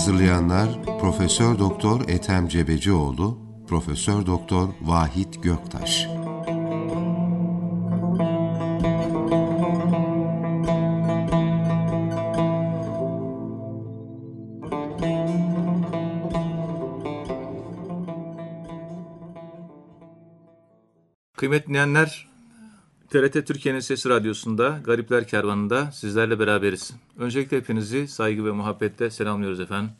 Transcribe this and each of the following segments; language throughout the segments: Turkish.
hazırlayanlar Profesör Doktor Ethem Cebecioğlu, Profesör Doktor Vahit Göktaş. Kıymetli dinleyenler, TRT Türkiye'nin Sesi Radyosu'nda Garipler Kervanı'nda sizlerle beraberiz. Öncelikle hepinizi saygı ve muhabbetle selamlıyoruz efendim.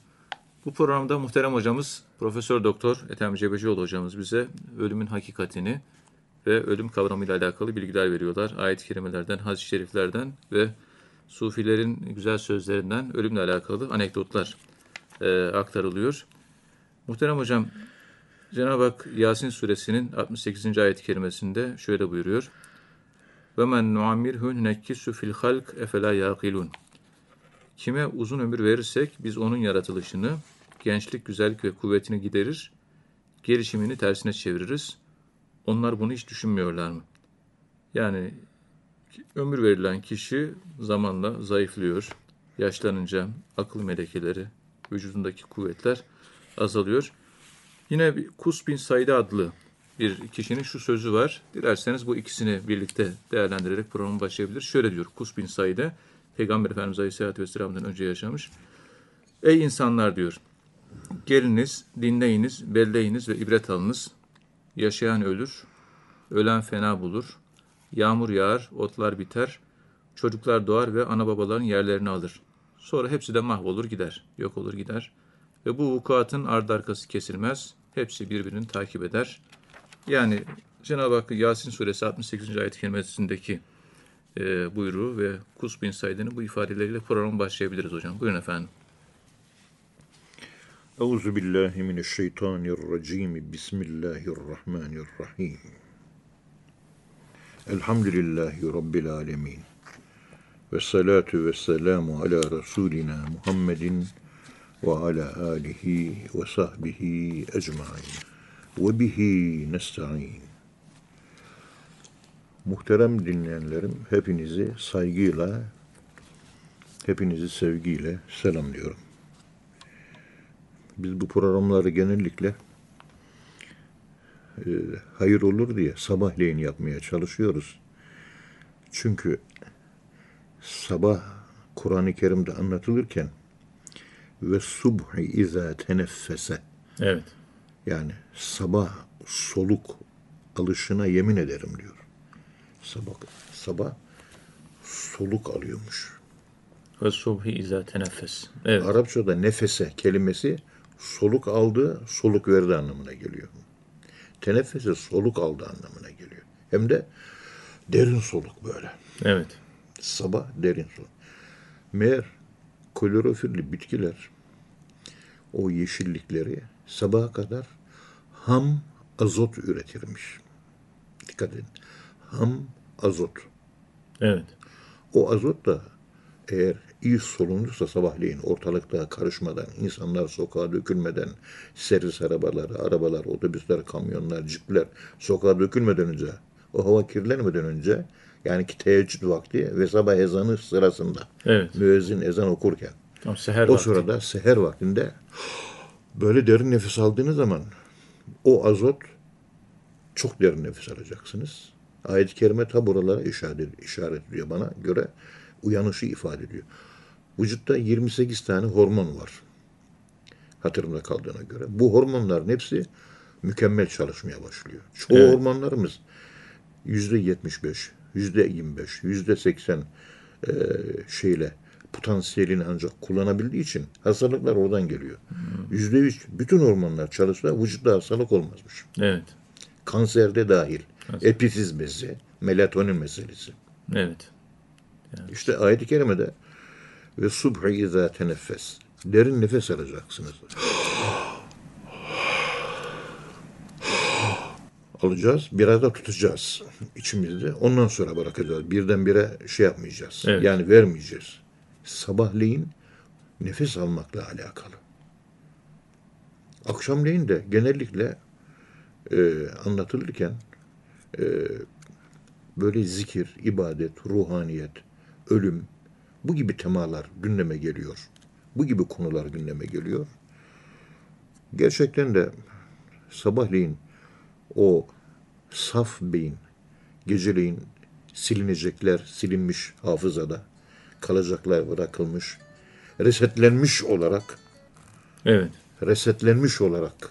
Bu programda muhterem hocamız Profesör Doktor Ethem Cebecioğlu hocamız bize ölümün hakikatini ve ölüm kavramıyla alakalı bilgiler veriyorlar. Ayet-i kerimelerden, hadis-i şeriflerden ve sufilerin güzel sözlerinden ölümle alakalı anekdotlar e, aktarılıyor. Muhterem hocam, Cenab-ı Hak Yasin suresinin 68. ayet-i kerimesinde şöyle buyuruyor. Ve men nuammirhu nekkisu fil halk efela yaqilun. Kime uzun ömür verirsek biz onun yaratılışını, gençlik, güzellik ve kuvvetini giderir, gelişimini tersine çeviririz. Onlar bunu hiç düşünmüyorlar mı? Yani ömür verilen kişi zamanla zayıflıyor. Yaşlanınca akıl melekeleri, vücudundaki kuvvetler azalıyor. Yine Kus bin Said adlı bir kişinin şu sözü var. Dilerseniz bu ikisini birlikte değerlendirerek programı başlayabilir. Şöyle diyor Kus bin Said'e, Peygamber Efendimiz Aleyhisselatü Vesselam'dan önce yaşamış. Ey insanlar diyor, geliniz, dinleyiniz, belleyiniz ve ibret alınız. Yaşayan ölür, ölen fena bulur. Yağmur yağar, otlar biter, çocuklar doğar ve ana babaların yerlerini alır. Sonra hepsi de mahvolur gider, yok olur gider. Ve bu vukuatın ardı arkası kesilmez, hepsi birbirini takip eder. Yani Cenab-ı Hak Yasin suresi 68. ayet kelimesindeki e, buyruğu ve Kus bin Said'in bu ifadeleriyle programı başlayabiliriz hocam. Buyurun efendim. Euzu billahi mineşşeytanirracim. Bismillahirrahmanirrahim. Elhamdülillahi rabbil alamin. Ve salatu ve selamu ala Resulina Muhammedin ve ala alihi ve sahbihi ecmain. Bihi nesta'in. Muhterem dinleyenlerim, hepinizi saygıyla, hepinizi sevgiyle selamlıyorum. Biz bu programları genellikle e, hayır olur diye sabahleyin yapmaya çalışıyoruz. Çünkü sabah Kur'an-ı Kerim'de anlatılırken ve subhi izâ teneffese Evet. Yani sabah soluk alışına yemin ederim diyor. Sabah, sabah soluk alıyormuş. Ve subhi izâ teneffes. Evet. Arapçada nefese kelimesi soluk aldı, soluk verdi anlamına geliyor. Teneffese soluk aldı anlamına geliyor. Hem de derin soluk böyle. Evet. Sabah derin soluk. Meğer klorofilli bitkiler o yeşillikleri sabaha kadar ham azot üretirmiş. Dikkat edin. Ham azot. Evet. O azot da eğer iyi solunursa sabahleyin ortalıkta karışmadan, insanlar sokağa dökülmeden, servis arabaları, arabalar, otobüsler, kamyonlar, cipler sokağa dökülmeden önce, o hava kirlenmeden önce, yani ki teheccüd vakti ve sabah ezanı sırasında, Evet. müezzin ezan okurken, Tam seher o vakti. sırada seher vaktinde böyle derin nefes aldığınız zaman o azot çok derin nefes alacaksınız. Ayet-i Kerime ta buralara işaret, işaret ediyor bana göre uyanışı ifade ediyor. Vücutta 28 tane hormon var. Hatırımda kaldığına göre. Bu hormonların hepsi mükemmel çalışmaya başlıyor. Çoğu Evet. hormonlarımız yüzde 75, yüzde 25, yüzde 80 e, şeyle potansiyelini ancak kullanabildiği için hastalıklar oradan geliyor. Yüzde üç bütün hormonlar çalışsa vücutta hastalık olmazmış. Evet. Kanserde dahil. Epifiz bezi, melatonin meselesi. Evet. İşte ayet-i kerimede ve subhi izâ teneffes. Derin nefes alacaksınız. Alacağız, biraz da tutacağız içimizde. Ondan sonra bırakacağız. Birdenbire şey yapmayacağız. Evet. Yani vermeyeceğiz. Sabahleyin nefes almakla alakalı. Akşamleyin de genellikle e, anlatılırken e, böyle zikir, ibadet, ruhaniyet, ölüm, bu gibi temalar gündeme geliyor. Bu gibi konular gündeme geliyor. Gerçekten de sabahleyin o saf beyin, geceleyin silinecekler, silinmiş hafızada, kalacaklar bırakılmış, resetlenmiş olarak, Evet. resetlenmiş olarak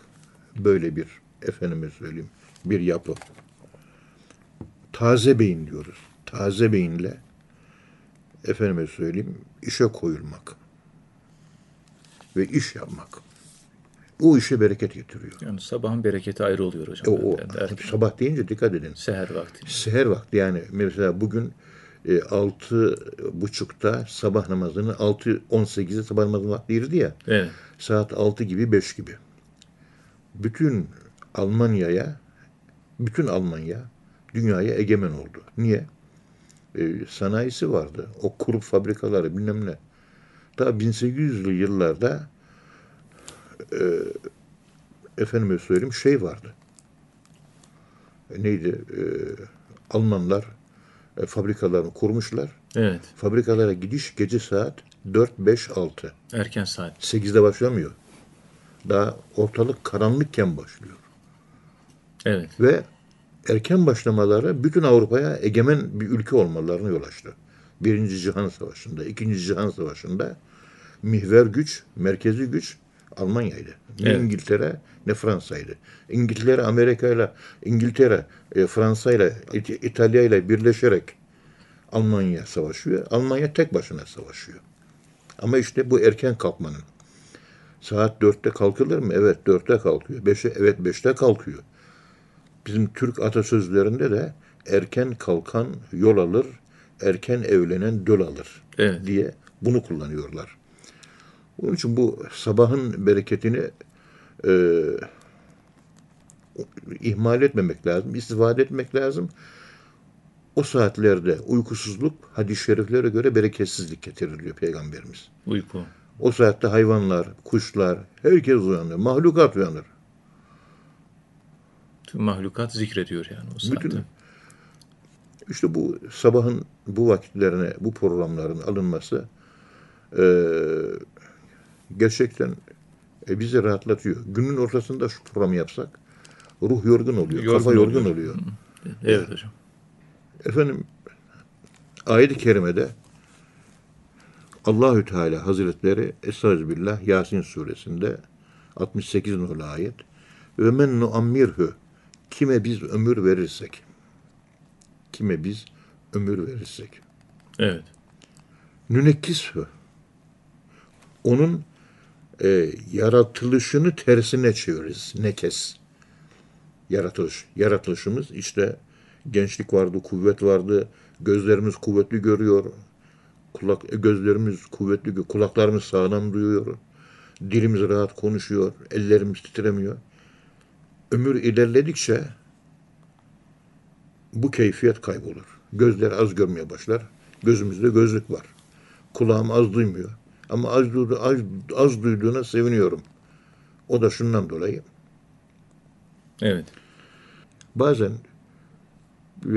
böyle bir, efendime söyleyeyim, bir yapı. Taze beyin diyoruz. Taze beyinle, efendime söyleyeyim, işe koyulmak ve iş yapmak. O işe bereket getiriyor. Yani sabahın bereketi ayrı oluyor hocam. O, o erken- sabah deyince dikkat edin. Seher vakti. Seher vakti yani mesela bugün e, altı buçukta sabah namazını altı on sekizde sabah namazının vakti girdi ya Evet. saat altı gibi beş gibi. Bütün Almanya'ya bütün Almanya dünyaya egemen oldu. Niye? E, sanayisi vardı. O kurup fabrikaları bilmem ne. Daha 1800'lü yıllarda e, efendime söyleyeyim şey vardı. E, neydi? E, Almanlar e, fabrikalarını kurmuşlar. Evet. Fabrikalara gidiş gece saat 4, 5, 6. Erken saat. 8'de başlamıyor. Daha ortalık karanlıkken başlıyor. Evet. Ve erken başlamaları bütün Avrupa'ya egemen bir ülke olmalarını yol açtı. Birinci Cihan Savaşı'nda, İkinci Cihan Savaşı'nda mihver güç, merkezi güç Almanya'ydı. Evet. İngiltere ne Fransa'ydı. İngiltere Amerika'yla, İngiltere e, Fransa'yla, İt- İtalya'yla birleşerek Almanya savaşıyor. Almanya tek başına savaşıyor. Ama işte bu erken kalkmanın. Saat dörtte kalkılır mı? Evet dörtte kalkıyor. Beşe, evet beşte kalkıyor. Bizim Türk atasözlerinde de erken kalkan yol alır, erken evlenen döl alır Evet. diye bunu kullanıyorlar. Onun için bu sabahın bereketini e, ihmal etmemek lazım, istifade etmek lazım. O saatlerde uykusuzluk hadis-i şeriflere göre bereketsizlik getirir diyor Peygamberimiz. Uyku. O saatte hayvanlar, kuşlar, herkes uyanır, mahlukat uyanır. Tüm mahlukat zikrediyor yani o saatte. Bütün- İşte bu sabahın bu vakitlerine, bu programların alınması e, gerçekten e, bizi rahatlatıyor. Günün ortasında şu programı yapsak ruh yorgun oluyor, Yorgun kafa yorgun oluyor. oluyor. Evet hocam. Efendim ayet-i kerimede Allahü Teala Hazretleri Estağfirullah Yasin suresinde 68 numaralı ayet ve men nuammirhu kime biz ömür verirsek kime biz ömür verirsek Evet. nünekkishu onun e, yaratılışını tersine çeviririz. Nekes. Yaratılış. Yaratılışımız işte gençlik vardı, kuvvet vardı. Gözlerimiz kuvvetli görüyor. Kulak, gözlerimiz kuvvetli, kulaklarımız sağlam duyuyor. Dilimiz rahat konuşuyor. Ellerimiz titremiyor. Ömür ilerledikçe bu keyfiyet kaybolur. Gözler az görmeye başlar. Gözümüzde gözlük var. Kulağım az duymuyor. Ama az, duydu, az, az duyduğuna seviniyorum. O da şundan dolayı. Evet. Bazen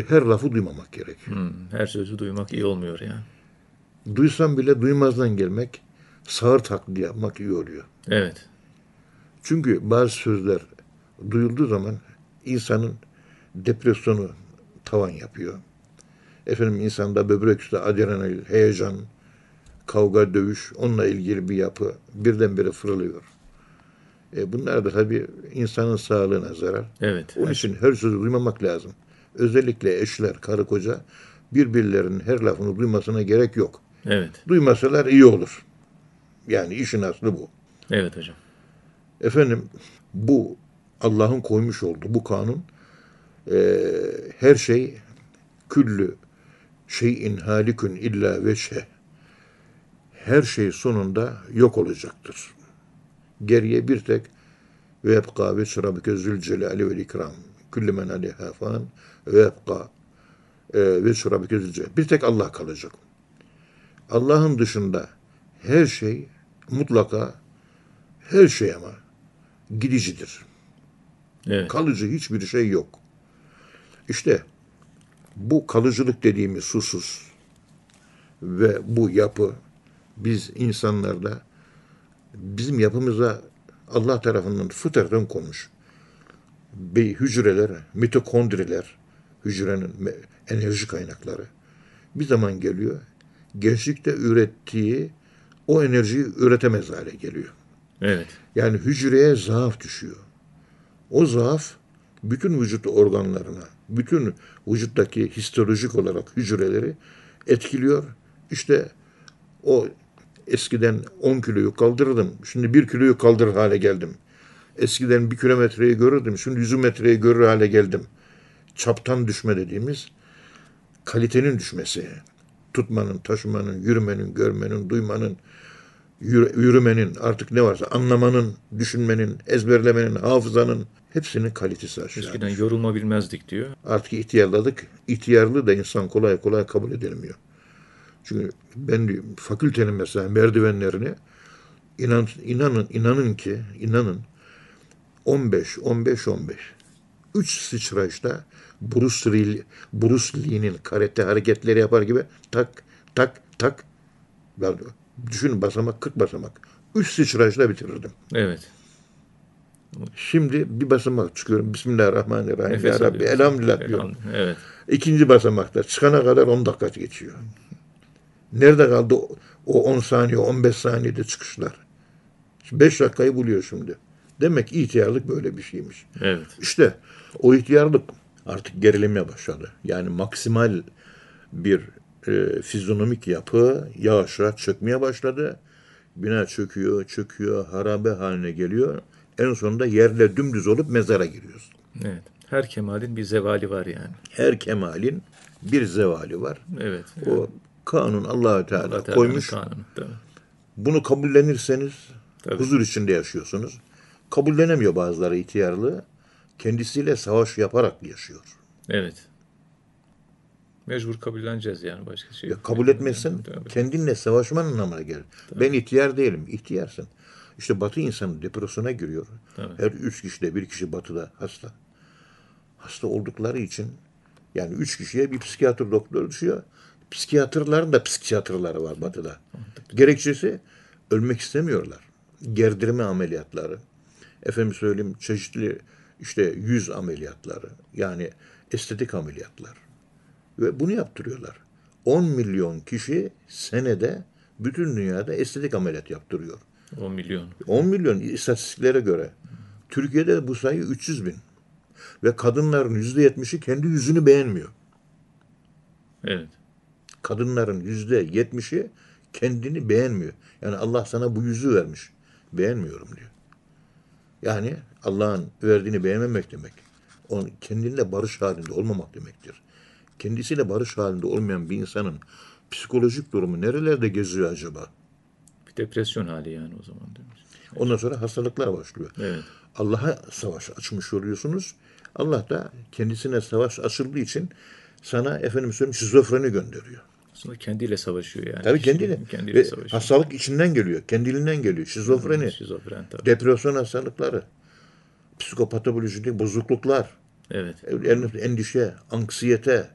her lafı duymamak gerek. Hmm, her sözü duymak iyi olmuyor yani. Duysam bile duymazdan gelmek, sağır taklidi yapmak iyi oluyor. Evet. Çünkü bazı sözler duyulduğu zaman insanın depresyonu tavan yapıyor. Efendim insanda böbrek üstü adrenalin, heyecan, kavga, dövüş, onunla ilgili bir yapı birdenbire fırlıyor. E bunlar da tabii insanın sağlığına zarar. Evet. Onun için her sözü duymamak lazım. Özellikle eşler, karı koca birbirlerinin her lafını duymasına gerek yok. Evet. Duymasalar iyi olur. Yani işin aslı bu. Evet hocam. Efendim bu Allah'ın koymuş olduğu bu kanun e, her şey küllü şeyin halikün illa veşhe her şey sonunda yok olacaktır. Geriye bir tek ve yebqa ve şerabike zülcelali vel ikram küllü men aleyha fan ve yebqa e, ve şerabike zülcelali bir tek Allah kalacak. Allah'ın dışında her şey mutlaka her şey ama gidicidir. Evet. Kalıcı hiçbir şey yok. İşte bu kalıcılık dediğimiz susuz ve bu yapı biz insanlarda bizim yapımıza Allah tarafından fıtraten konmuş. Bir hücreler, mitokondriler, hücrenin enerji kaynakları. Bir zaman geliyor, gençlikte ürettiği o enerjiyi üretemez hale geliyor. Evet. Yani hücreye zaaf düşüyor. O zaaf bütün vücut organlarına, bütün vücuttaki histolojik olarak hücreleri etkiliyor. İşte o eskiden 10 kiloyu kaldırırdım. Şimdi 1 kiloyu kaldırır hale geldim. Eskiden 1 kilometreyi görürdüm. Şimdi 100 metreyi görür hale geldim. Çaptan düşme dediğimiz kalitenin düşmesi. Tutmanın, taşımanın, yürümenin, görmenin, duymanın, yürü- yürümenin, artık ne varsa anlamanın, düşünmenin, ezberlemenin, hafızanın hepsinin kalitesi aşağı. Eskiden yorulma bilmezdik diyor. Artık ihtiyarladık. İhtiyarlığı da insan kolay kolay kabul edilmiyor. Çünkü ben fakültenin mesela merdivenlerini inan, inanın inanın ki inanın 15 15 15 3 sıçrayışta Bruce Lee, Bruce Lee'nin karate hareketleri yapar gibi tak tak tak ben düşünün basamak 40 basamak. 3 sıçrayışta bitirirdim. Evet. Şimdi bir basamak çıkıyorum. Bismillahirrahmanirrahim. Nefes ya Rabbi elhamdülillah diyorum. Evet. İkinci basamakta çıkana kadar 10 dakika geçiyor. Nerede kaldı o- o 10 saniye, 15 saniyede çıkışlar? 5 dakikayı buluyor şimdi. Demek ihtiyarlık böyle bir şeymiş. Evet. İşte o ihtiyarlık artık gerilemeye başladı. Yani maksimal bir e, fizyonomik yapı yavaş yavaş çökmeye başladı. Bina çöküyor, çöküyor, harabe haline geliyor. En sonunda yerle dümdüz olup mezara giriyoruz. Evet. Her kemalin bir zevali var yani. Her kemalin bir zevali var. Evet. O kanun Allahü Teala Allah Teala'nın koymuş. kanunu. Tabii. Bunu kabullenirseniz Tabii. huzur içinde yaşıyorsunuz. Kabullenemiyor bazıları ihtiyarlığı. Kendisiyle savaş yaparak yaşıyor. Evet. Mecbur kabulleneceğiz yani başka şey. Ya kabul etmezsen Tabii. kendinle savaşman anlamına gelir. Ben ihtiyar değilim, ihtiyarsın. İşte batı insanı depresyona giriyor. Tabii. Her üç kişide bir kişi batıda hasta. Hasta oldukları için yani üç kişiye bir psikiyatr doktor düşüyor. Psikiyatrların da psikiyatrları var batıda. Gerekçesi ölmek istemiyorlar. Gerdirme ameliyatları. Efendim söyleyeyim çeşitli işte yüz ameliyatları. Yani estetik ameliyatlar. Ve bunu yaptırıyorlar. 10 milyon kişi senede bütün dünyada estetik ameliyat yaptırıyor. 10 milyon. 10 milyon istatistiklere göre. Türkiye'de bu sayı 300 bin. Ve kadınların %70'i kendi yüzünü beğenmiyor. Evet. Kadınların %70'i kendini beğenmiyor. Yani Allah sana bu yüzü vermiş. Beğenmiyorum diyor. Yani Allah'ın verdiğini beğenmemek demek. Onun kendinle barış halinde olmamak demektir. Kendisiyle barış halinde olmayan bir insanın psikolojik durumu nerelerde geziyor acaba? Bir depresyon hali yani o zaman demiş. Ondan sonra hastalıklar başlıyor. Evet. Allah'a savaş açmış oluyorsunuz. Allah da kendisine savaş açıldığı için sana efendim söyleyeyim şizofreni gönderiyor. Aslında kendiyle savaşıyor yani. Tabii kendiyle. Kendiyle Ve savaşıyor. hastalık içinden geliyor. Kendiliğinden geliyor. Şizofreni, Şizofren tabii. depresyon hastalıkları, psikopatolojik bozukluklar, Evet. en- endişe, anksiyete.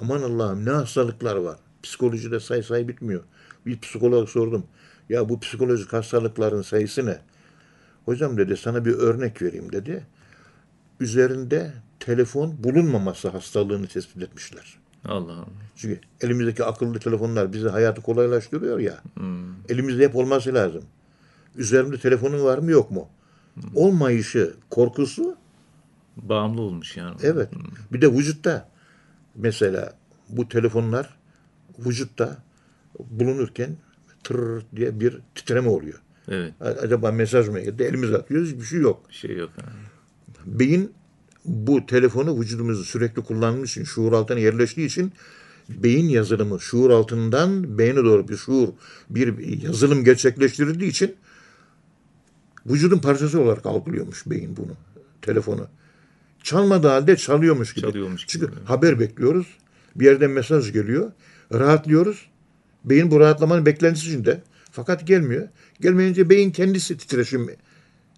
Aman Allah'ım ne hastalıklar var. Psikolojide say say bitmiyor. Bir psikolog sordum. Ya bu psikolojik hastalıkların sayısı ne? Hocam dedi sana bir örnek vereyim dedi. Üzerinde telefon bulunmaması hastalığını tespit etmişler. Allah Allah. Çünkü elimizdeki akıllı telefonlar bizi hayatı kolaylaştırıyor ya. Elimizde hep olması lazım. Üzerimde telefonun var mı yok mu? Olmayışı korkusu Bağımlı olmuş yani. evet. Bir de vücutta mesela bu telefonlar vücutta bulunurken tır diye bir titreme oluyor. Evet. Acaba mesaj mı geldi? Elimize atıyoruz hiçbir şey yok. Bir şey yok. ha. Beyin bu telefonu vücudumuzu sürekli kullanmış için, şuur altına yerleştiği için beyin yazılımı şuur altından beyne doğru bir şuur, bir yazılım gerçekleştirildiği için vücudun parçası olarak algılıyormuş beyin bunu, telefonu. Çalmadığı halde çalıyormuş gibi. Çalıyormuş gibi, Çünkü haber bekliyoruz. Bir yerden mesaj geliyor. Rahatlıyoruz. Beyin bu rahatlamanın beklentisi içinde. Fakat gelmiyor. Gelmeyince beyin kendisi titreşim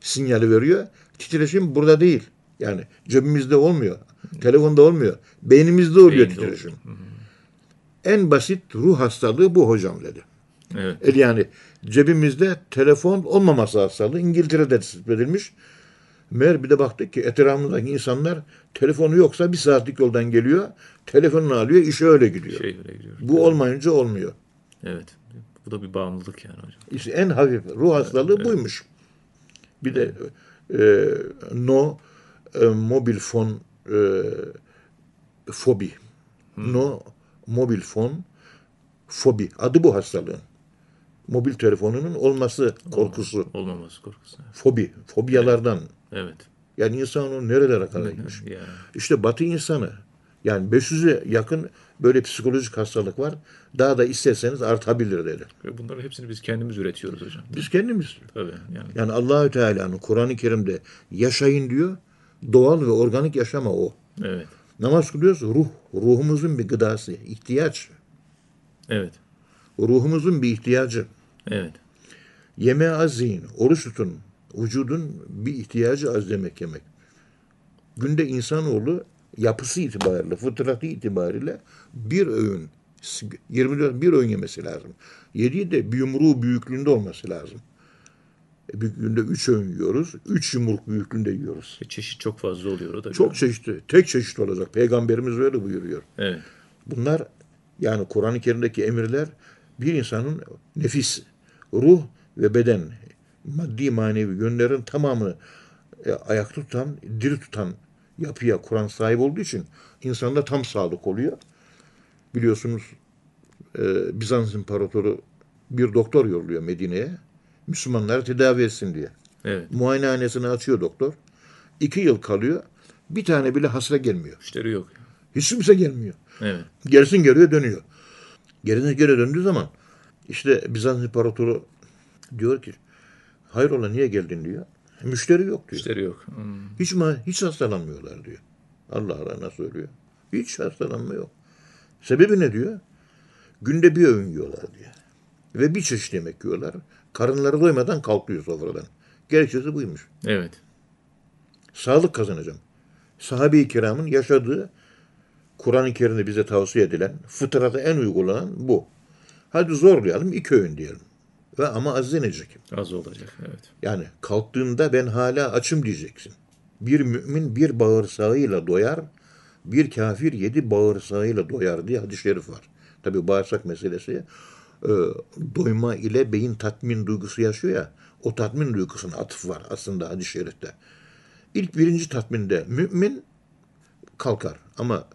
sinyali veriyor. Titreşim burada değil. Yani cebimizde olmuyor. Telefonda olmuyor. Beynimizde oluyor Beyinde titreşim. En basit ruh hastalığı bu hocam dedi. Evet. El yani cebimizde telefon olmaması hastalığı İngiltere'de tespit edilmiş. Meğer bir de baktık ki etrafımızdaki insanlar telefonu yoksa bir saatlik yoldan geliyor, telefonunu alıyor, işe öyle gidiyor. Şey öyle gidiyor. Bu olmayınca olmuyor. Evet. Bu da bir bağımlılık yani hocam. İşte en hafif ruh hastalığı buymuş. Bir de e, no e, mobil fon e, fobi. No mobil fon fobi. Adı bu hastalığın. Mobil telefonunun olması korkusu. Olmaması korkusu. Fobi. Fobiyalardan. Evet. Yani insan onu nerelere kadar gitmiş. İşte Batı insanı yani 500'e yakın böyle psikolojik hastalık var. Daha da isterseniz artabilir dedi. Bunların hepsini biz kendimiz üretiyoruz hocam. Biz kendimiz. Tabii yani. Yani Allahü Teala'nın Kur'an-ı Kerim'de yaşayın diyor. Doğal ve organik yaşama o. Evet. Namaz kılıyoruz ruh. Ruhumuzun bir gıdası, ihtiyaç. Evet. Ruhumuzun bir ihtiyacı. Evet. Yemeğe az yiyin, oruç tutun. Vücudun bir ihtiyacı az yemek yemek. Günde insanoğlu yapısı itibariyle, fıtratı itibariyle bir öğün, 24 bir öğün yemesi lazım. Yediği de bir yumruğu büyüklüğünde olması lazım. E, Bir günde üç öğün yiyoruz. Üç yumruk büyüklüğünde yiyoruz. Ve çeşit çok fazla oluyor o da. Çok çeşitli, tek çeşit olacak. Peygamberimiz öyle buyuruyor. Evet. Bunlar yani Kur'an-ı Kerim'deki emirler bir insanın nefis, ruh ve beden, maddi manevi yönlerin tamamını e, ayakta tutan, diri tutan yapıya Kur'an sahip olduğu için insanda tam sağlık oluyor. Biliyorsunuz e, Bizans İmparatoru bir doktor yolluyor Medine'ye. Müslümanları tedavi etsin diye. Evet. Muayenehanesini açıyor doktor. İki yıl kalıyor. Bir tane bile hasta gelmiyor. Müşteri yok. Hiç kimse gelmiyor. Evet. Gerisin geriye dönüyor. Gerine geri döndüğü zaman işte Bizans İmparatoru diyor ki hayrola niye geldin diyor. Müşteri yok diyor. Müşteri yok. Hmm. Hiç hiç hastalanmıyorlar diyor. Allah Allah söylüyor. Hiç hastalanma yok. Sebebi ne diyor? Günde bir öğün yiyorlar diyor. Ve bir çeşit yemek yiyorlar. Karınları doymadan kalkıyor sofradan. Gerekçesi buymuş. Evet. Sağlık kazanacağım. Sahabe-i kiramın yaşadığı Kur'an-ı Kerim'de bize tavsiye edilen, fıtrata en uygulanan bu. Hadi zorlayalım, iki öğün diyelim. Ve ama az denecek. Az olacak. Evet. Yani kalktığında ben hala açım diyeceksin. Bir mümin bir bağırsağıyla doyar, bir kafir yedi bağırsağıyla doyar diye hadis-i şerif var. Tabi bağırsak meselesi e, doyma ile beyin tatmin duygusu yaşıyor ya, o tatmin duygusuna atıf var aslında hadis-i şerifte. İlk birinci tatminde mümin kalkar ama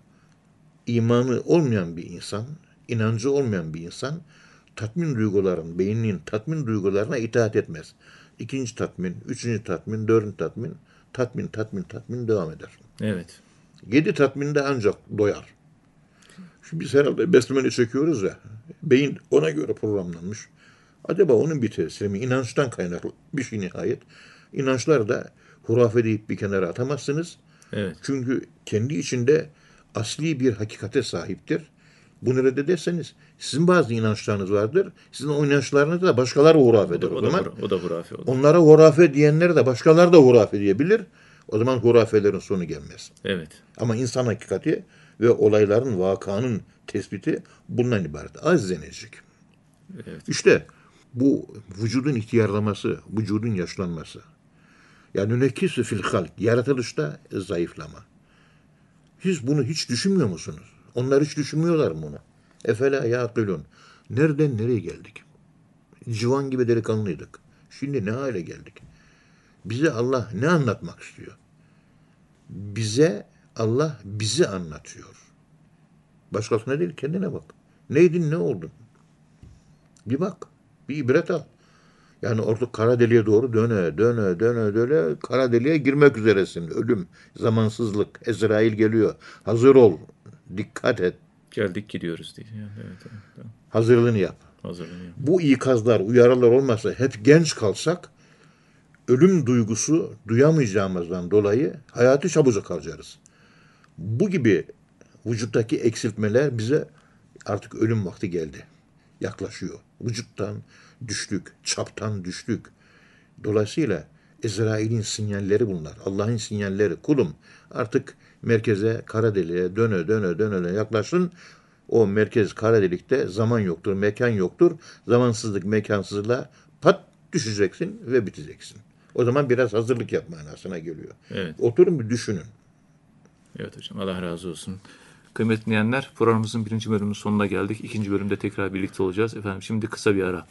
imanı olmayan bir insan, inancı olmayan bir insan tatmin duyguların, beyninin tatmin duygularına itaat etmez. İkinci tatmin, üçüncü tatmin, dördüncü tatmin, tatmin, tatmin, tatmin devam eder. Evet. Yedi tatminde ancak doyar. Şimdi biz herhalde besmele çekiyoruz ya, beyin ona göre programlanmış. Acaba onun bir tesiri mi? İnançtan kaynaklı bir şey nihayet. İnançlar da hurafe deyip bir kenara atamazsınız. Evet. Çünkü kendi içinde asli bir hakikate sahiptir. Bunu reddederseniz sizin bazı inançlarınız vardır. Sizin o inançlarınız da başkaları hurafe eder o, O da, zaman. hura- o da hurafe olur. Onlara hurafe diyenleri de başkaları da hurafe diyebilir. O zaman hurafelerin sonu gelmez. Evet. Ama insan hakikati ve olayların, vakanın tespiti bundan ibaret. Az denecek. Evet. İşte bu vücudun ihtiyarlaması, vücudun yaşlanması. Yani nekisü fil halk, yaratılışta zayıflama. Siz bunu hiç düşünmüyor musunuz? Onlar hiç düşünmüyorlar mı bunu? Efela yaqilun. Nereden nereye geldik? Civan gibi delikanlıydık. Şimdi ne hale geldik? Bize Allah ne anlatmak istiyor? Bize Allah bizi anlatıyor. Başkasına değil kendine bak. Neydin ne oldun? Bir bak. Bir ibret al. Yani orada kara deliğe doğru döne, döne, döne, döne. Kara deliğe girmek üzeresin. Ölüm, zamansızlık. Ezrail geliyor. Hazır ol. Dikkat et. Geldik gidiyoruz diye. Yani evet, evet, evet. Hazırlığını yap. Hazırlanıyor. Bu ikazlar, uyarılar olmasa hep genç kalsak ölüm duygusu duyamayacağımızdan dolayı hayatı çabucak harcarız. Bu gibi vücuttaki eksiltmeler bize artık ölüm vakti geldi. Yaklaşıyor. Vücuttan düştük, çaptan düştük. Dolayısıyla Ezrail'in sinyalleri bunlar. Allah'ın sinyalleri. Kulum artık merkeze, kara deliğe döne döne döne, döne yaklaşın. O merkez kara delikte zaman yoktur, mekan yoktur. Zamansızlık, mekansızlığa pat düşeceksin ve biteceksin. O zaman biraz hazırlık yap manasına geliyor. Evet. Oturun bir düşünün. Evet hocam Allah razı olsun. Kıymetli dinleyenler programımızın birinci bölümünün sonuna geldik. İkinci bölümde tekrar birlikte olacağız. Efendim şimdi kısa bir ara.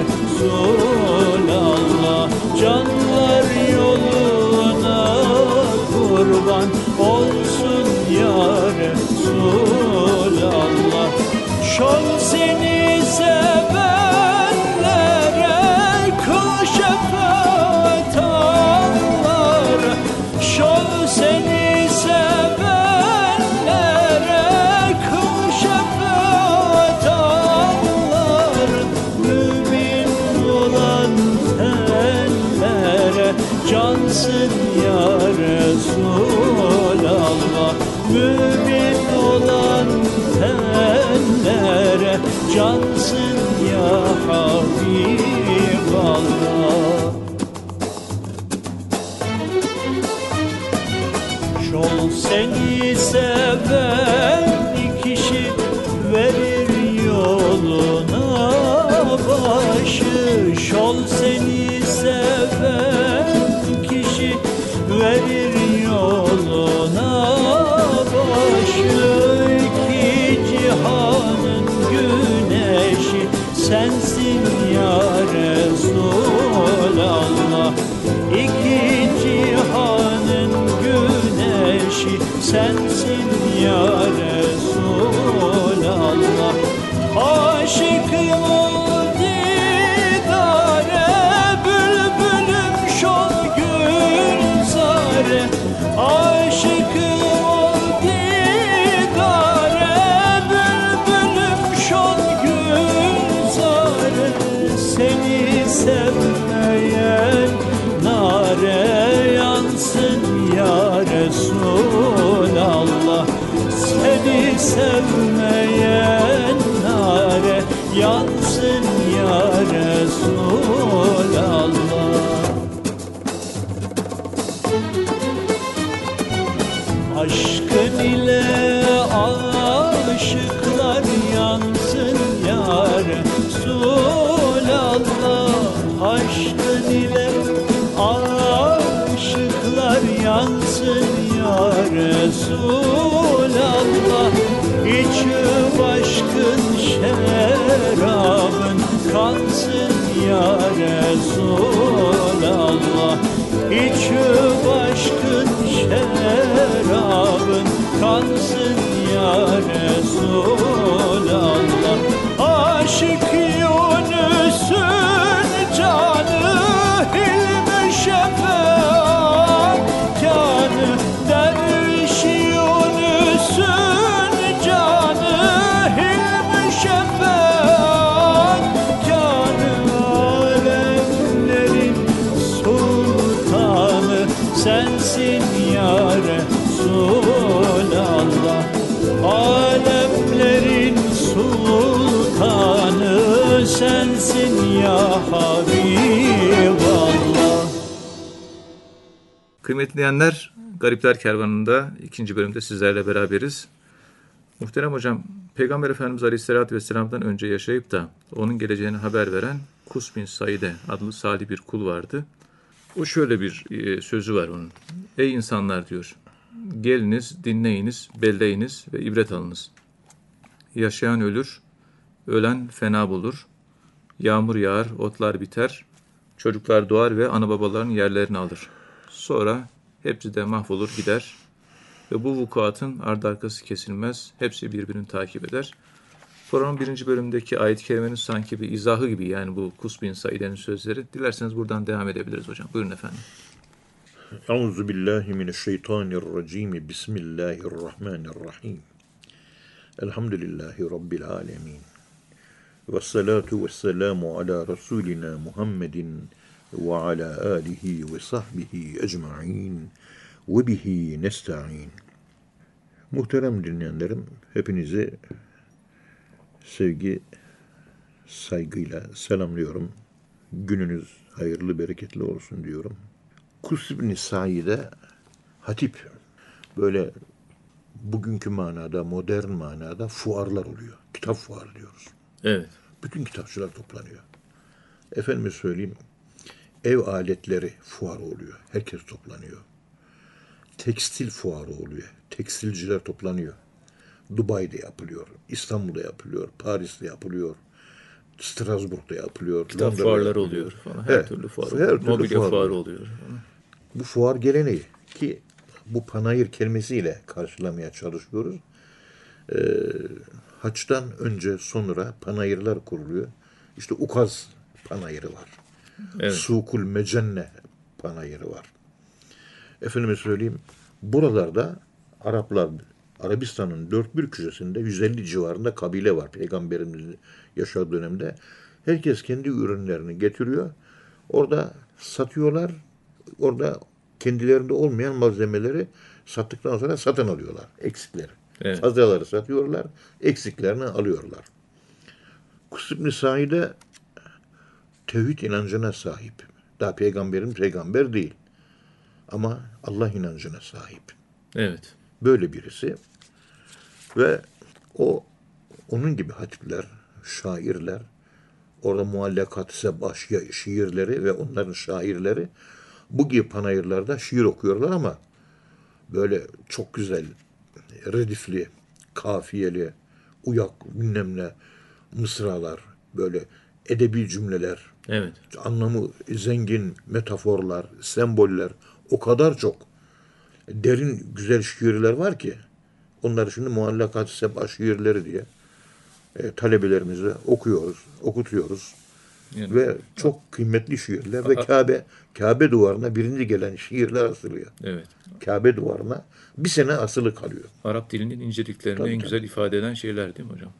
Resulallah Canlar yoluna kurban olsun ya Resulallah Şol ya Resulallah İçi başkın şerabın kansın ya Resulallah. Aşık Kıymetli dinleyenler, Garipler Kervanı'nda ikinci bölümde sizlerle beraberiz. Muhterem hocam, Peygamber Efendimiz Aleyhisselatü Vesselam'dan önce yaşayıp da onun geleceğini haber veren Kus bin Saide adlı salih bir kul vardı. O şöyle bir e, sözü var onun. Ey insanlar diyor, geliniz, dinleyiniz, belleyiniz ve ibret alınız. Yaşayan ölür, ölen fena bulur. Yağmur yağar, otlar biter, çocuklar doğar ve ana babaların yerlerini alır. Sonra hepsi de mahvolur gider ve bu vukuatın ardı arkası kesilmez, hepsi birbirini takip eder. Programın birinci bölümündeki ayet-i kerimenin sanki bir izahı gibi yani bu Kus bin Saide'nin sözleri. Dilerseniz buradan devam edebiliriz hocam. Buyurun efendim. Euzu billahi mineşşeytanirracim. Bismillahirrahmanirrahim. Elhamdülillahi rabbil alamin. Ve salatu ve selamu ala Resulina Muhammedin ve ala alihi ve sahbihi ecma'in ve bihi nesta'in. Muhterem dinleyenlerim, hepinizi sevgi, saygıyla selamlıyorum. Gününüz hayırlı, bereketli olsun diyorum. Kus ibn Said'e hatip böyle bugünkü manada, modern manada fuarlar oluyor. Kitap fuarı diyoruz. Evet. Bütün kitapçılar toplanıyor. Efendime söyleyeyim, ev aletleri fuarı oluyor. Herkes toplanıyor. Tekstil fuarı oluyor. Tekstilciler toplanıyor. Dubai'de yapılıyor, İstanbul'da yapılıyor, Paris'te yapılıyor, Strasbourg'da yapılıyor. Kitap Londra'da fuarları yapılıyor. oluyor falan. Her Evet, türlü fuar her oluyor. türlü Mobilya fuar fuarı oluyor. oluyor. Bu fuar geleneği ki bu panayır kelimesiyle karşılamaya çalışıyoruz. Ee, haçtan önce sonra panayırlar kuruluyor. İşte Ukaz panayırı var. Evet. Sukul Mecenne panayırı var. Efendime söyleyeyim buralarda Araplar Arabistan'ın dört bir köşesinde 150 civarında kabile var peygamberimizin yaşadığı dönemde. Herkes kendi ürünlerini getiriyor. Orada satıyorlar. Orada kendilerinde olmayan malzemeleri sattıktan sonra satın alıyorlar. Eksikleri. Evet. Fazlaları satıyorlar. Eksiklerini alıyorlar. Kus İbn Said'e tevhid inancına sahip. Daha peygamberin peygamber değil. Ama Allah inancına sahip. Evet. Böyle birisi. Ve o onun gibi hatipler, şairler, orada muallakat sebah şi- şiirleri ve onların şairleri bu gibi panayırlarda şiir okuyorlar ama böyle çok güzel, redifli, kafiyeli, uyak, bilmem ne, mısralar, böyle edebi cümleler, Evet. anlamı zengin metaforlar, semboller o kadar çok derin güzel şiirler var ki onları şimdi muallakat seba şiirleri diye e, talebelerimize okuyoruz, okutuyoruz. Yani- Ve çok kıymetli şiirler ve Kabe Kabe duvarına birinci gelen şiirler asılıyor. Evet. Kabe duvarına bir sene asılı kalıyor. Arap dilinin inceliklerini Tabii, en tabii. güzel ifade eden şeyler değil mi hocam?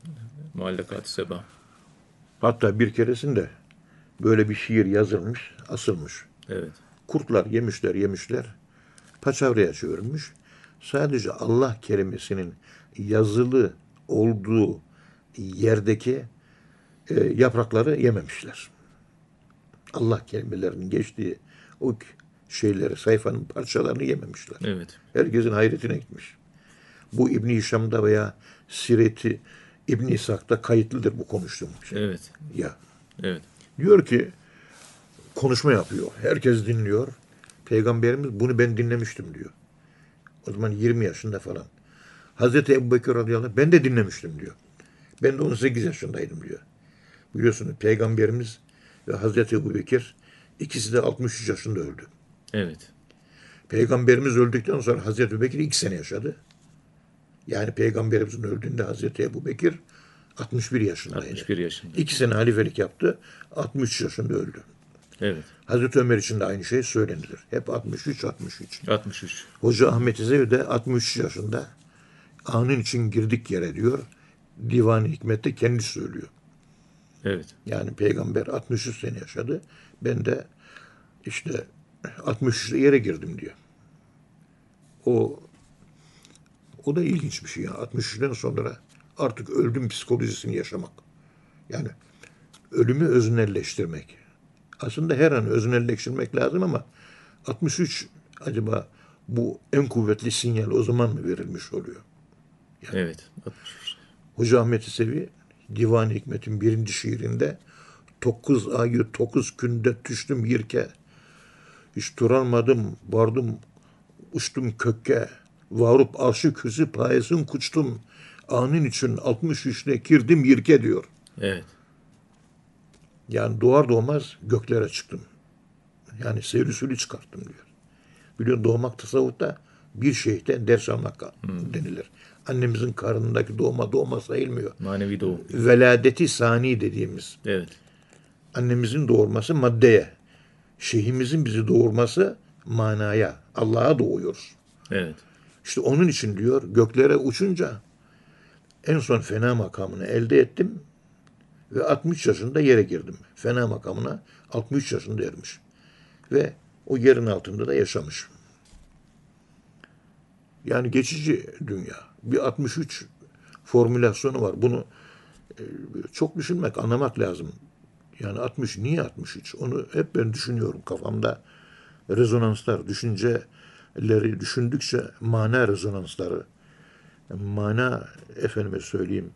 Muallakat-ı seba. Hatta bir keresinde böyle bir şiir yazılmış, asılmış. Evet. Kurtlar yemişler yemişler. Paçavraya çevirmiş. Sadece Allah kelimesinin yazılı olduğu yerdeki e, yaprakları yememişler. Allah kelimelerinin geçtiği o şeyleri, sayfanın parçalarını yememişler. Evet. Herkesin hayretine gitmiş. Bu İbn Hişam'da veya Sireti İbn İshak'ta kayıtlıdır bu konuştuğum şey. Evet. Ya Evet. Diyor ki konuşma yapıyor. Herkes dinliyor. Peygamberimiz bunu ben dinlemiştim diyor. O zaman 20 yaşında falan. Hazreti Ebu Bekir radıyallahu anh, ben de dinlemiştim diyor. Ben de 18 yaşındaydım diyor. Biliyorsunuz Peygamberimiz ve Hazreti Ebu Bekir ikisi de 63 yaşında öldü. Evet. Peygamberimiz öldükten sonra Hazreti Ebu Bekir 2 sene yaşadı. Yani Peygamberimizin öldüğünde Hazreti Ebu Bekir 61 yaşındaydı. 61 yaşında. İki sene halifelik yaptı. 63 yaşında öldü. Evet. Hazreti Ömer için de aynı şey söylenilir. Hep 63-63. 63. Hoca Ahmet İzevi de 63 yaşında. Anın için girdik yere diyor. Divan-ı Hikmet'te kendi söylüyor. Evet. Yani peygamber 63 sene yaşadı. Ben de işte 63'te yere girdim diyor. O o da ilginç bir şey ya. 63'ten sonra artık öldüm psikolojisini yaşamak. Yani ölümü öznelleştirmek. Aslında her an öznelleştirmek lazım ama 63 acaba bu en kuvvetli sinyal o zaman mı verilmiş oluyor? Evet. 63. Hoca Ahmet Sevi Divan-ı Hikmet'in birinci şiirinde Dokuz ayı dokuz günde düştüm yirke. Hiç duramadım, vardım, uçtum kökke. Varıp arşı küsü payesin kuçtum. Anın için 63'ne girdim yirke diyor. Evet. Yani doğar doğmaz göklere çıktım. Yani seyrisülü çıkarttım diyor. Biliyorsun doğmak tasavvufta bir şeyhten ders almak denilir. Annemizin karnındaki doğma doğma sayılmıyor. Manevi doğum. Veladeti sani dediğimiz Evet. annemizin doğurması maddeye, şeyhimizin bizi doğurması manaya, Allah'a doğuyoruz. Evet. İşte onun için diyor göklere uçunca en son fena makamını elde ettim ve 60 yaşında yere girdim. Fena makamına 63 yaşında ermiş. Ve o yerin altında da yaşamış. Yani geçici dünya. Bir 63 formülasyonu var. Bunu e, çok düşünmek, anlamak lazım. Yani 60 niye 63? Onu hep ben düşünüyorum kafamda. Rezonanslar, düşünceleri düşündükçe mana rezonansları, mana efendime söyleyeyim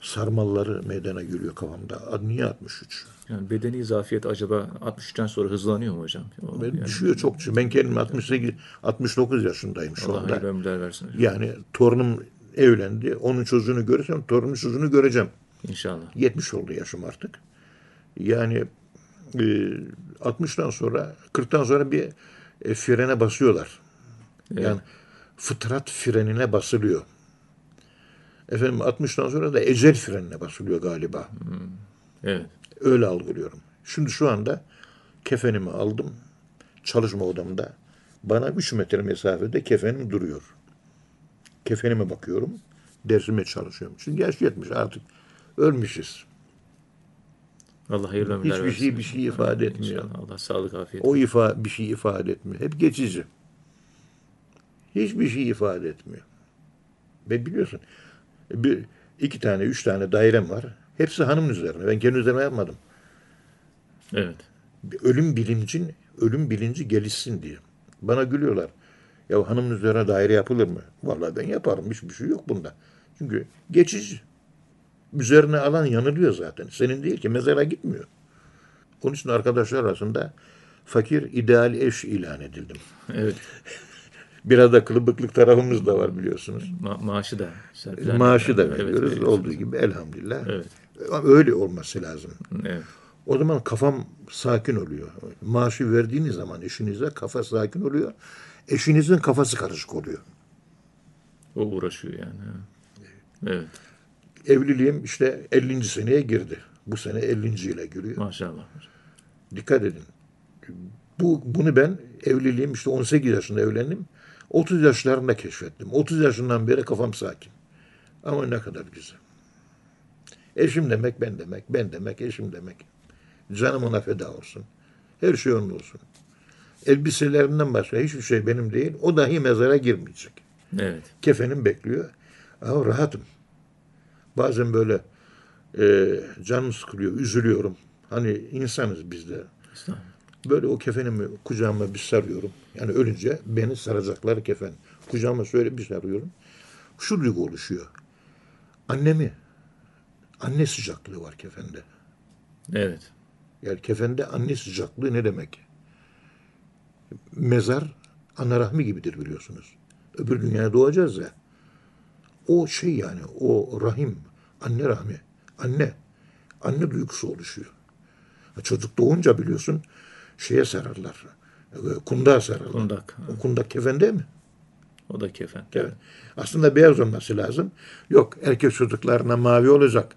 sarmalları meydana geliyor kafamda. Niye 63? Yani bedeni zafiyet acaba 63'ten sonra hızlanıyor mu hocam? O, Ben yani düşüyor çok. Ben kendim 68, 69 yaşındayım şu Allah anda. ömürler versin hocam. Yani torunum evlendi. Onun çocuğunu görürsem torunun çocuğunu göreceğim. İnşallah. 70 oldu yaşım artık. Yani e, 60'tan sonra 40'tan sonra bir e, frene basıyorlar. Yani fıtrat frenine basılıyor. Efendim 60'tan sonra da ecel frenine basılıyor galiba. Evet. Öyle algılıyorum. Şimdi şu anda kefenimi aldım. Çalışma odamda. Bana 3 metre mesafede kefenim duruyor. Kefenime bakıyorum. Dersime çalışıyorum. Çünkü yaş yetmiş artık. Ölmüşüz. Allah hayırlı ömürler Hiçbir versin. şey bir şey ifade etmiyor. İnşallah. Allah sağlık afiyet. O ifa bir şey ifade etmiyor. Hep geçici. Hiçbir şey ifade etmiyor. Ve biliyorsun bir, iki tane, üç tane dairem var. Hepsi hanımın üzerine. Ben kendi üzerime yapmadım. Evet. Bir ölüm bilincin, ölüm bilinci gelişsin diye. Bana gülüyorlar. Ya hanımın üzerine daire yapılır mı? Vallahi ben yaparım. Hiçbir şey yok bunda. Çünkü geçici. Üzerine alan yanılıyor zaten. Senin değil ki mezara gitmiyor. Onun için arkadaşlar arasında fakir ideal eş ilan edildim. Evet. Biraz da kılıbıklık tarafımız da var biliyorsunuz. Ma- maaşı da. serpilen- Maaşı da veriyoruz. evet. Olduğu gibi elhamdülillah. Evet. Öyle olması lazım. Evet. O zaman kafam sakin oluyor. Maaşı verdiğiniz zaman eşinize kafa sakin oluyor. Eşinizin kafası karışık oluyor. O uğraşıyor yani. Evet. Evliliğim işte 50. seneye girdi. Bu sene 50. ile giriyor. Maşallah. Dikkat edin. Bu bunu ben evliliğim işte 18 yaşında evlendim. 30 yaşlarında keşfettim. 30 yaşından beri kafam sakin. Ama ne kadar güzel. Eşim demek ben demek, ben demek eşim demek. Canım ona feda olsun. Her şey onun olsun. Elbiselerinden başka hiçbir şey benim değil. O dahi mezara girmeyecek. Evet. Kefenim bekliyor. Ama rahatım. Bazen böyle e, canım sıkılıyor, üzülüyorum. Hani insanız biz de. Estağfurullah. Böyle o kefenimi kucağıma bir sarıyorum. Yani ölünce beni saracaklar kefen. Kucağıma şöyle bir sarıyorum. Şu duygu oluşuyor. Annemi, anne sıcaklığı var kefende. Evet. Yani kefende anne sıcaklığı ne demek? Mezar ana rahmi gibidir biliyorsunuz. Öbür dünyaya doğacağız ya. O şey yani o rahim, anne rahmi, anne, anne duygusu oluşuyor. Çocuk doğunca biliyorsun şeye sararlar, e, kundağa sararlar. Kundak. O kundak kefende mi? O da kefen. Evet. Aslında beyaz olması lazım. Yok erkek çocuklarına mavi olacak.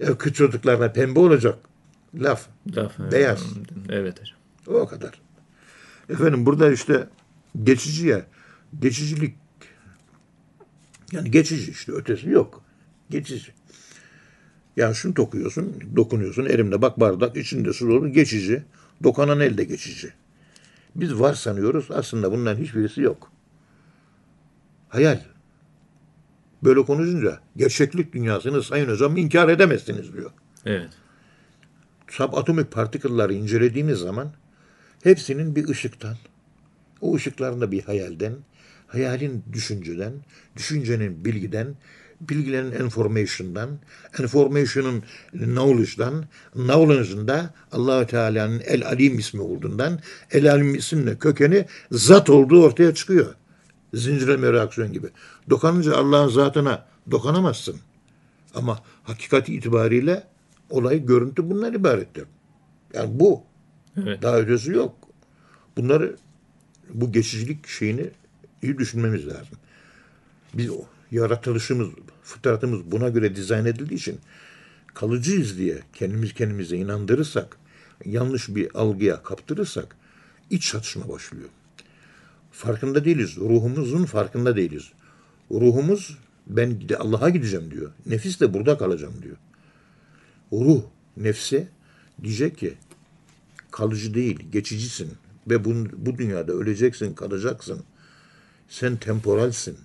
Erkek çocuklarına pembe olacak. Laf. Laf. Beyaz. Evet hocam. O kadar. Efendim burada işte geçici ya. Geçicilik yani geçici işte ötesi yok. Geçici. Yani şunu dokuyorsun, dokunuyorsun elimde bak bardak içinde su dolu geçici. Dokunan elde geçici. Biz var sanıyoruz aslında bunların hiçbirisi yok. Hayal. Böyle konuşunca gerçeklik dünyasını sayın hocam inkar edemezsiniz diyor. Evet. subatomik partikülleri incelediğimiz zaman hepsinin bir ışıktan, o ışıkların da bir hayalden, hayalin düşünceden, düşüncenin bilgiden, bilgilerin information'dan, information'ın knowledge'dan, knowledge'ın da allah Teala'nın El Alim ismi olduğundan, El Alim isminin kökeni zat olduğu ortaya çıkıyor. Zincirleme reaksiyon gibi. Dokanınca Allah'ın zatına dokanamazsın. Ama hakikat itibariyle olay, görüntü bunlar ibarettir. Yani bu. Evet. Daha ötesi yok. Bunları bu geçicilik şeyini iyi düşünmemiz lazım. Biz o yaratılışımız, fıtratımız buna göre dizayn edildiği için kalıcıyız diye kendimiz kendimize inandırırsak, yanlış bir algıya kaptırırsak iç çatışma başlıyor. Farkında değiliz. Ruhumuzun farkında değiliz. Ruhumuz ben gide- Allah'a gideceğim diyor. Nefis de burada kalacağım diyor. Ruh nefse diyecek ki kalıcı değil, geçicisin ve bu, bu dünyada öleceksin, kalacaksın. Sen temporalsin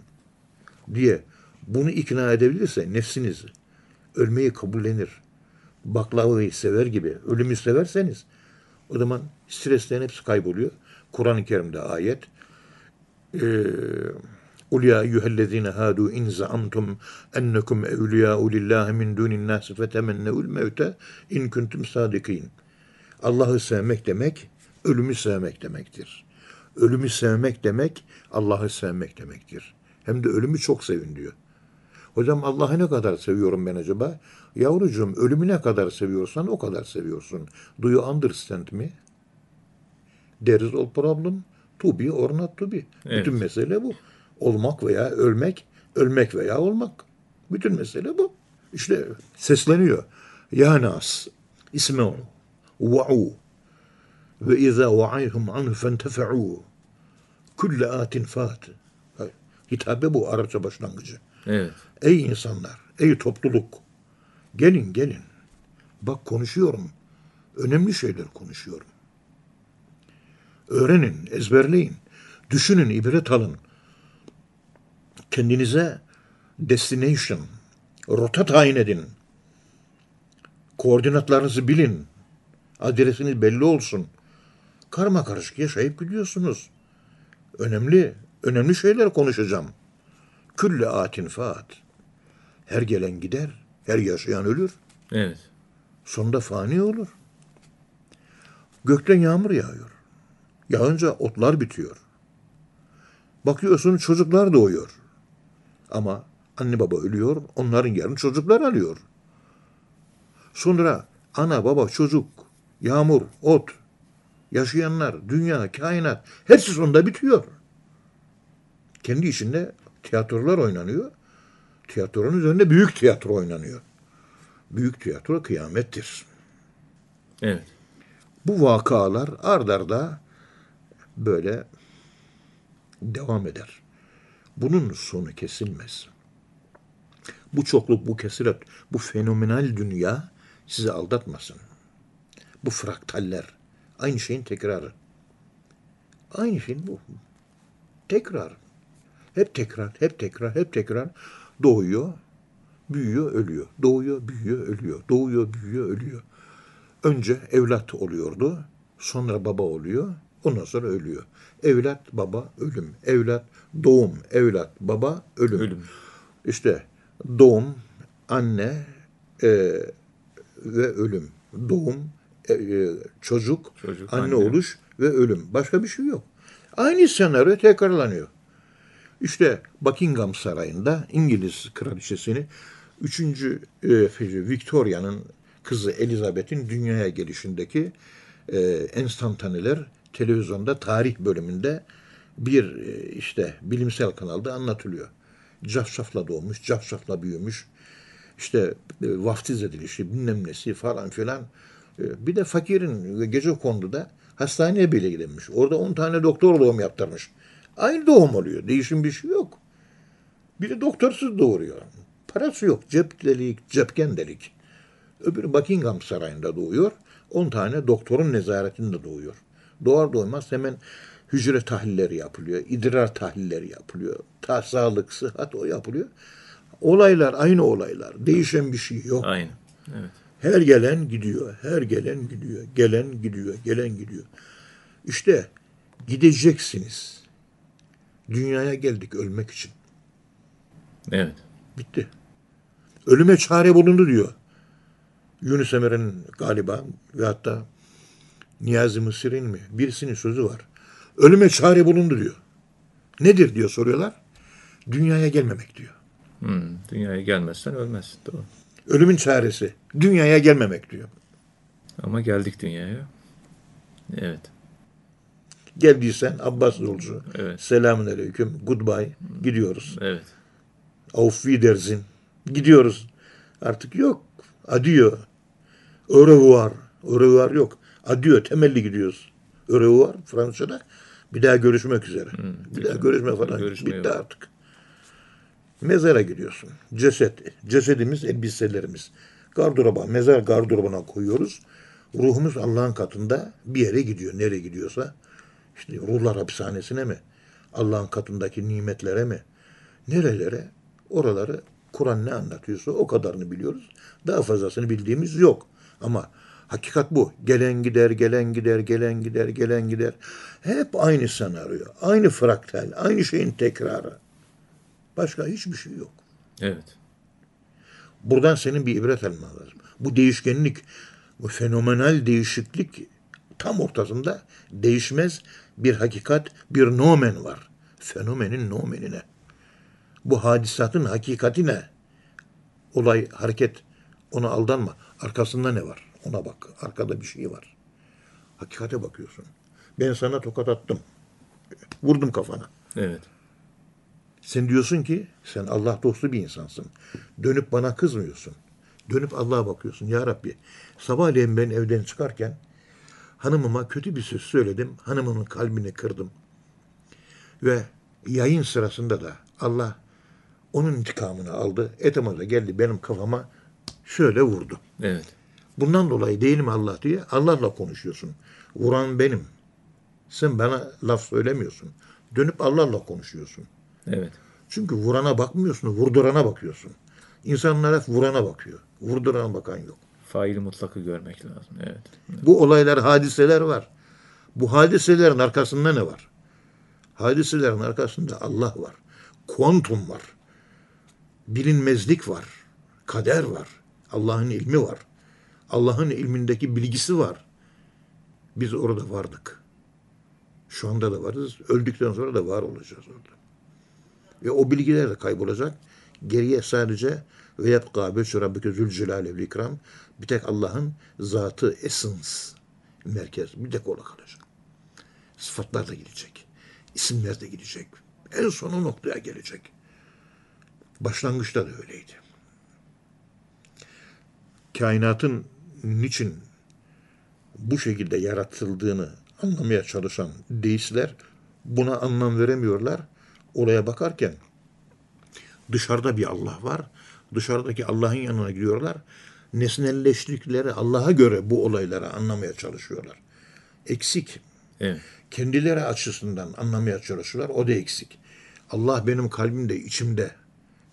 diye bunu ikna edebilirse nefsinizi ölmeyi kabullenir. Baklavayı sever gibi ölümü severseniz o zaman stresten hepsi kayboluyor. Kur'an-ı Kerim'de ayet e, Ulya yuhellezine hadu in zaamtum ennekum evliya'u lillahi min dunin nasi fetemenneul mevte in kuntum sadikin. Allah'ı sevmek demek, ölümü sevmek demektir. Ölümü sevmek demek, Allah'ı sevmek demektir. Hem de ölümü çok sevin diyor. Hocam Allah'ı ne kadar seviyorum ben acaba? Yavrucuğum ölümü ne kadar seviyorsan o kadar seviyorsun. Do you understand me? There is all problem. To be or not to be. Evet. Bütün mesele bu. Olmak veya ölmek, ölmek veya olmak. Bütün mesele bu. İşte sesleniyor. Ya nas, isme'u, va'u, ve izâ va'ayhum anhu fentefe'û, kulle atin fat. Hitabe bu Arapça başlangıcı. Evet. Ey insanlar, ey topluluk, gelin gelin. Bak konuşuyorum. Önemli şeyler konuşuyorum. Öğrenin, ezberleyin. Düşünün, ibret alın. Kendinize destination, rota tayin edin. Koordinatlarınızı bilin. Adresiniz belli olsun. Karma karışık yaşayıp gidiyorsunuz. Önemli, önemli şeyler konuşacağım. Külle atin faat. Her gelen gider, her yaşayan ölür. Evet. Sonunda fani olur. Gökten yağmur yağıyor. Yağınca otlar bitiyor. Bakıyorsun çocuklar doğuyor. Ama anne baba ölüyor, onların yerini çocuklar alıyor. Sonra ana baba çocuk, yağmur, ot, yaşayanlar, dünya, kainat hepsi sonunda bitiyor. Kendi içinde tiyatrolar oynanıyor. Tiyatronun üzerinde büyük tiyatro oynanıyor. Büyük tiyatro kıyamettir. Evet. Bu vakalar ard arda böyle devam eder. Bunun sonu kesilmez. Bu çokluk, bu kesiret, bu fenomenal dünya sizi aldatmasın. Bu fraktaller, aynı şeyin tekrarı. Aynı şeyin bu. Tekrar. Hep tekrar, hep tekrar, hep tekrar doğuyor, büyüyor, ölüyor. Doğuyor, büyüyor, ölüyor. Doğuyor, büyüyor, ölüyor. Önce evlat oluyordu, sonra baba oluyor, ondan sonra ölüyor. Evlat, baba, ölüm. Evlat, doğum, evlat, baba, ölüm. Ölüm. İşte doğum, anne e, ve ölüm. Doğum, e, e, çocuk, Çocuk, anne, anne. oluş ve ölüm. Başka bir şey yok. Aynı senaryo tekrarlanıyor. İşte Buckingham Sarayı'nda İngiliz kraliçesini 3. Victoria'nın kızı Elizabeth'in dünyaya gelişindeki e, enstantaneler televizyonda tarih bölümünde bir e, işte bilimsel kanalda anlatılıyor. Cafcafla doğmuş, cafcafla büyümüş. İşte e, vaftiz edilişi, bilmem nesi falan filan. E, bir de fakirin gece konduda hastaneye bile gidilmiş. Orada 10 tane doktor doğum yaptırmış. Aynı doğum oluyor. Değişim bir şey yok. Biri doktorsuz doğuruyor. Parası yok. Cep delik, cepken delik. Öbürü Buckingham Sarayı'nda doğuyor. 10 tane doktorun nezaretinde doğuyor. Doğar doğmaz hemen hücre tahlilleri yapılıyor. idrar tahlilleri yapılıyor. Ta sağlık, sıhhat o yapılıyor. Olaylar aynı olaylar. Değişen bir şey yok. Aynı. Evet. Her gelen gidiyor, her gelen gidiyor, gelen gidiyor, gelen gidiyor. İşte gideceksiniz. Dünyaya geldik ölmek için. Evet. Bitti. Ölüme çare bulundu diyor. Yunus Emre'nin galiba ve hatta Niyazi Mısır'ın mi? Birisinin sözü var. Ölüme çare bulundu diyor. Nedir diyor soruyorlar. Dünyaya gelmemek diyor. Hmm, dünyaya gelmezsen ölmezsin. Doğru. Ölümün çaresi. Dünyaya gelmemek diyor. Ama geldik dünyaya. Evet. Geldiysen Abbas yolcu. Evet. Selamun aleyküm. Goodbye. Gidiyoruz. Evet. Auf Wiedersehen. Gidiyoruz. Artık yok. Adieu. Au revoir. Au revoir yok. Adieu. Temelli gidiyoruz. Au revoir Fransızca'da. Bir daha görüşmek üzere. bir daha görüşme falan. Görüşme Bitti yok. artık. Mezara gidiyorsun. Ceset. Cesedimiz, elbiselerimiz. Gardıroba, mezar gardırobuna koyuyoruz. Ruhumuz Allah'ın katında bir yere gidiyor. Nereye gidiyorsa. İşte ruhlar hapishanesine mi? Allah'ın katındaki nimetlere mi? Nerelere? Oraları Kur'an ne anlatıyorsa o kadarını biliyoruz. Daha fazlasını bildiğimiz yok. Ama hakikat bu. Gelen gider, gelen gider, gelen gider, gelen gider. Hep aynı senaryo, aynı fraktal, aynı şeyin tekrarı. Başka hiçbir şey yok. Evet. Buradan senin bir ibret alman lazım. Bu değişkenlik, bu fenomenal değişiklik tam ortasında değişmez bir hakikat, bir nomen var. Fenomenin nomenine. Bu hadisatın hakikatine. Olay, hareket, ona aldanma. Arkasında ne var? Ona bak. Arkada bir şey var. Hakikate bakıyorsun. Ben sana tokat attım. Vurdum kafana. Evet. Sen diyorsun ki sen Allah dostu bir insansın. Dönüp bana kızmıyorsun. Dönüp Allah'a bakıyorsun. Ya Rabbi sabahleyin ben evden çıkarken hanımıma kötü bir söz söyledim. Hanımımın kalbini kırdım. Ve yayın sırasında da Allah onun intikamını aldı. Etemaza geldi benim kafama şöyle vurdu. Evet. Bundan dolayı değil mi Allah diye Allah'la konuşuyorsun. Vuran benim. Sen bana laf söylemiyorsun. Dönüp Allah'la konuşuyorsun. Evet. Çünkü vurana bakmıyorsun, vurdurana bakıyorsun. İnsanlar hep vurana bakıyor. Vurdurana bakan yok. Faili mutlakı görmek lazım. Evet. Bu olaylar, hadiseler var. Bu hadiselerin arkasında ne var? Hadiselerin arkasında Allah var. Kuantum var. Bilinmezlik var. Kader var. Allah'ın ilmi var. Allah'ın ilmindeki bilgisi var. Biz orada vardık. Şu anda da varız. Öldükten sonra da var olacağız orada. Ve o bilgiler de kaybolacak. Geriye sadece ve yebqa beşü rabbike zülcelale vel ikram bir tek Allah'ın zatı essence merkez bir tek orada kalacak. Sıfatlar da gidecek. isimler de gidecek. En son o noktaya gelecek. Başlangıçta da öyleydi. Kainatın niçin bu şekilde yaratıldığını anlamaya çalışan deistler buna anlam veremiyorlar. Oraya bakarken dışarıda bir Allah var. Dışarıdaki Allah'ın yanına gidiyorlar. Nesnelleştikleri Allah'a göre bu olayları anlamaya çalışıyorlar. Eksik. Evet. Kendileri açısından anlamaya çalışıyorlar. O da eksik. Allah benim kalbimde, içimde.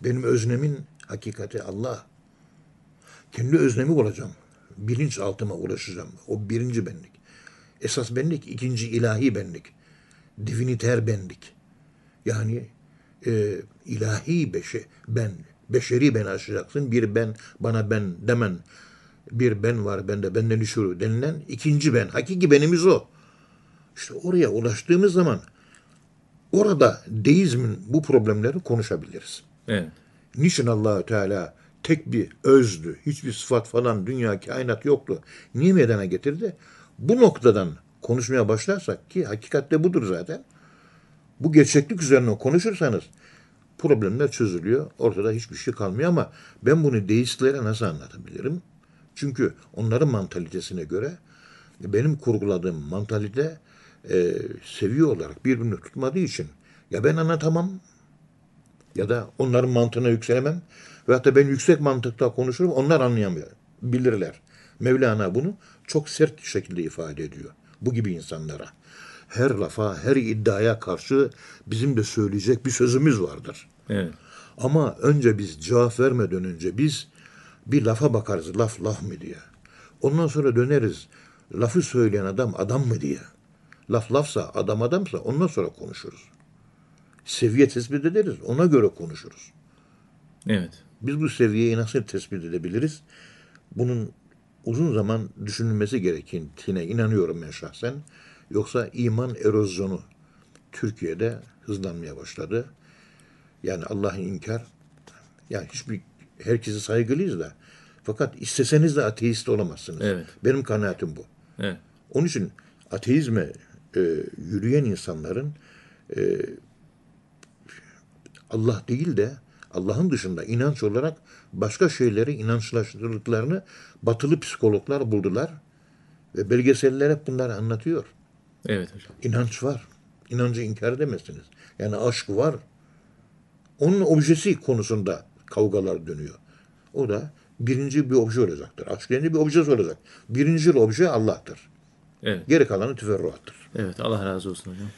Benim öznemin hakikati Allah. Kendi öznemi bulacağım. Bilinçaltıma ulaşacağım. O birinci benlik. Esas benlik, ikinci ilahi benlik. Diviniter benlik. Yani e, ilahi beşe, ben, beşeri ben aşacaksın. Bir ben, bana ben demen. Bir ben var bende, benden düşürü denilen ikinci ben. Hakiki benimiz o. İşte oraya ulaştığımız zaman orada deizmin bu problemleri konuşabiliriz. Evet. Niçin Allahü Teala tek bir özdü, hiçbir sıfat falan, dünya, kainat yoktu. Niye meydana getirdi? Bu noktadan konuşmaya başlarsak ki hakikatte budur zaten. Bu gerçeklik üzerine konuşursanız problemler çözülüyor. Ortada hiçbir şey kalmıyor ama ben bunu deistlere nasıl anlatabilirim? Çünkü onların mantalitesine göre benim kurguladığım mantalite e, seviye olarak birbirini tutmadığı için ya ben anlatamam ya da onların mantığına yükselemem ve hatta ben yüksek mantıkta konuşurum onlar anlayamıyor, bilirler. Mevlana bunu çok sert şekilde ifade ediyor bu gibi insanlara. Her lafa, her iddiaya karşı bizim de söyleyecek bir sözümüz vardır. Evet. Ama önce biz cevap vermeden önce biz Bir lafa bakarız laf laf mı diye. Ondan sonra döneriz. Lafı söyleyen adam adam mı diye. Laf lafsa adam adamsa ondan sonra konuşuruz. Seviye tespit ederiz. Ona göre konuşuruz. Evet. Biz bu seviyeyi nasıl tespit edebiliriz? Bunun uzun zaman düşünülmesi gerektiğine inanıyorum ben şahsen. Yoksa iman erozyonu Türkiye'de hızlanmaya başladı. Yani Allah'ı inkar, yani hiçbir herkese saygılıyız da fakat isteseniz de ateist olamazsınız. Evet. Benim kanaatim bu. Evet. Onun için ateizme e, yürüyen insanların e, Allah değil de Allah'ın dışında inanç olarak başka şeyleri inançlaştırdıklarını batılı psikologlar buldular. Ve belgeseller hep bunları anlatıyor. Evet hocam. İnanç var. İnancı inkar edemezsiniz. Yani aşk var. Onun objesi konusunda kavgalar dönüyor. O da birinci bir obje olacaktır. Aşk deyince bir objesi olacak. Birinci obje Allah'tır. Evet. Geri kalanı tüferruattır. Evet Allah razı olsun hocam.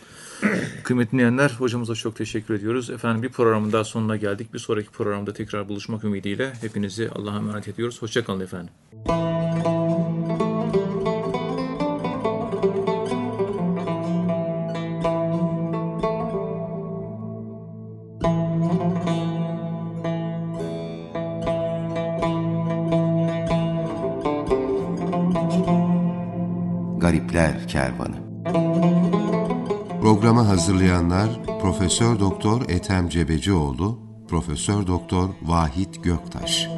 Kıymetli dinleyenler hocamıza çok teşekkür ediyoruz. Efendim bir programın daha sonuna geldik. Bir sonraki programda tekrar buluşmak ümidiyle hepinizi Allah'a emanet ediyoruz. Hoşçakalın efendim. Garipler Kervanı Programı hazırlayanlar Profesör Doktor Ethem Cebecioğlu, Profesör Doktor Vahit Göktaş.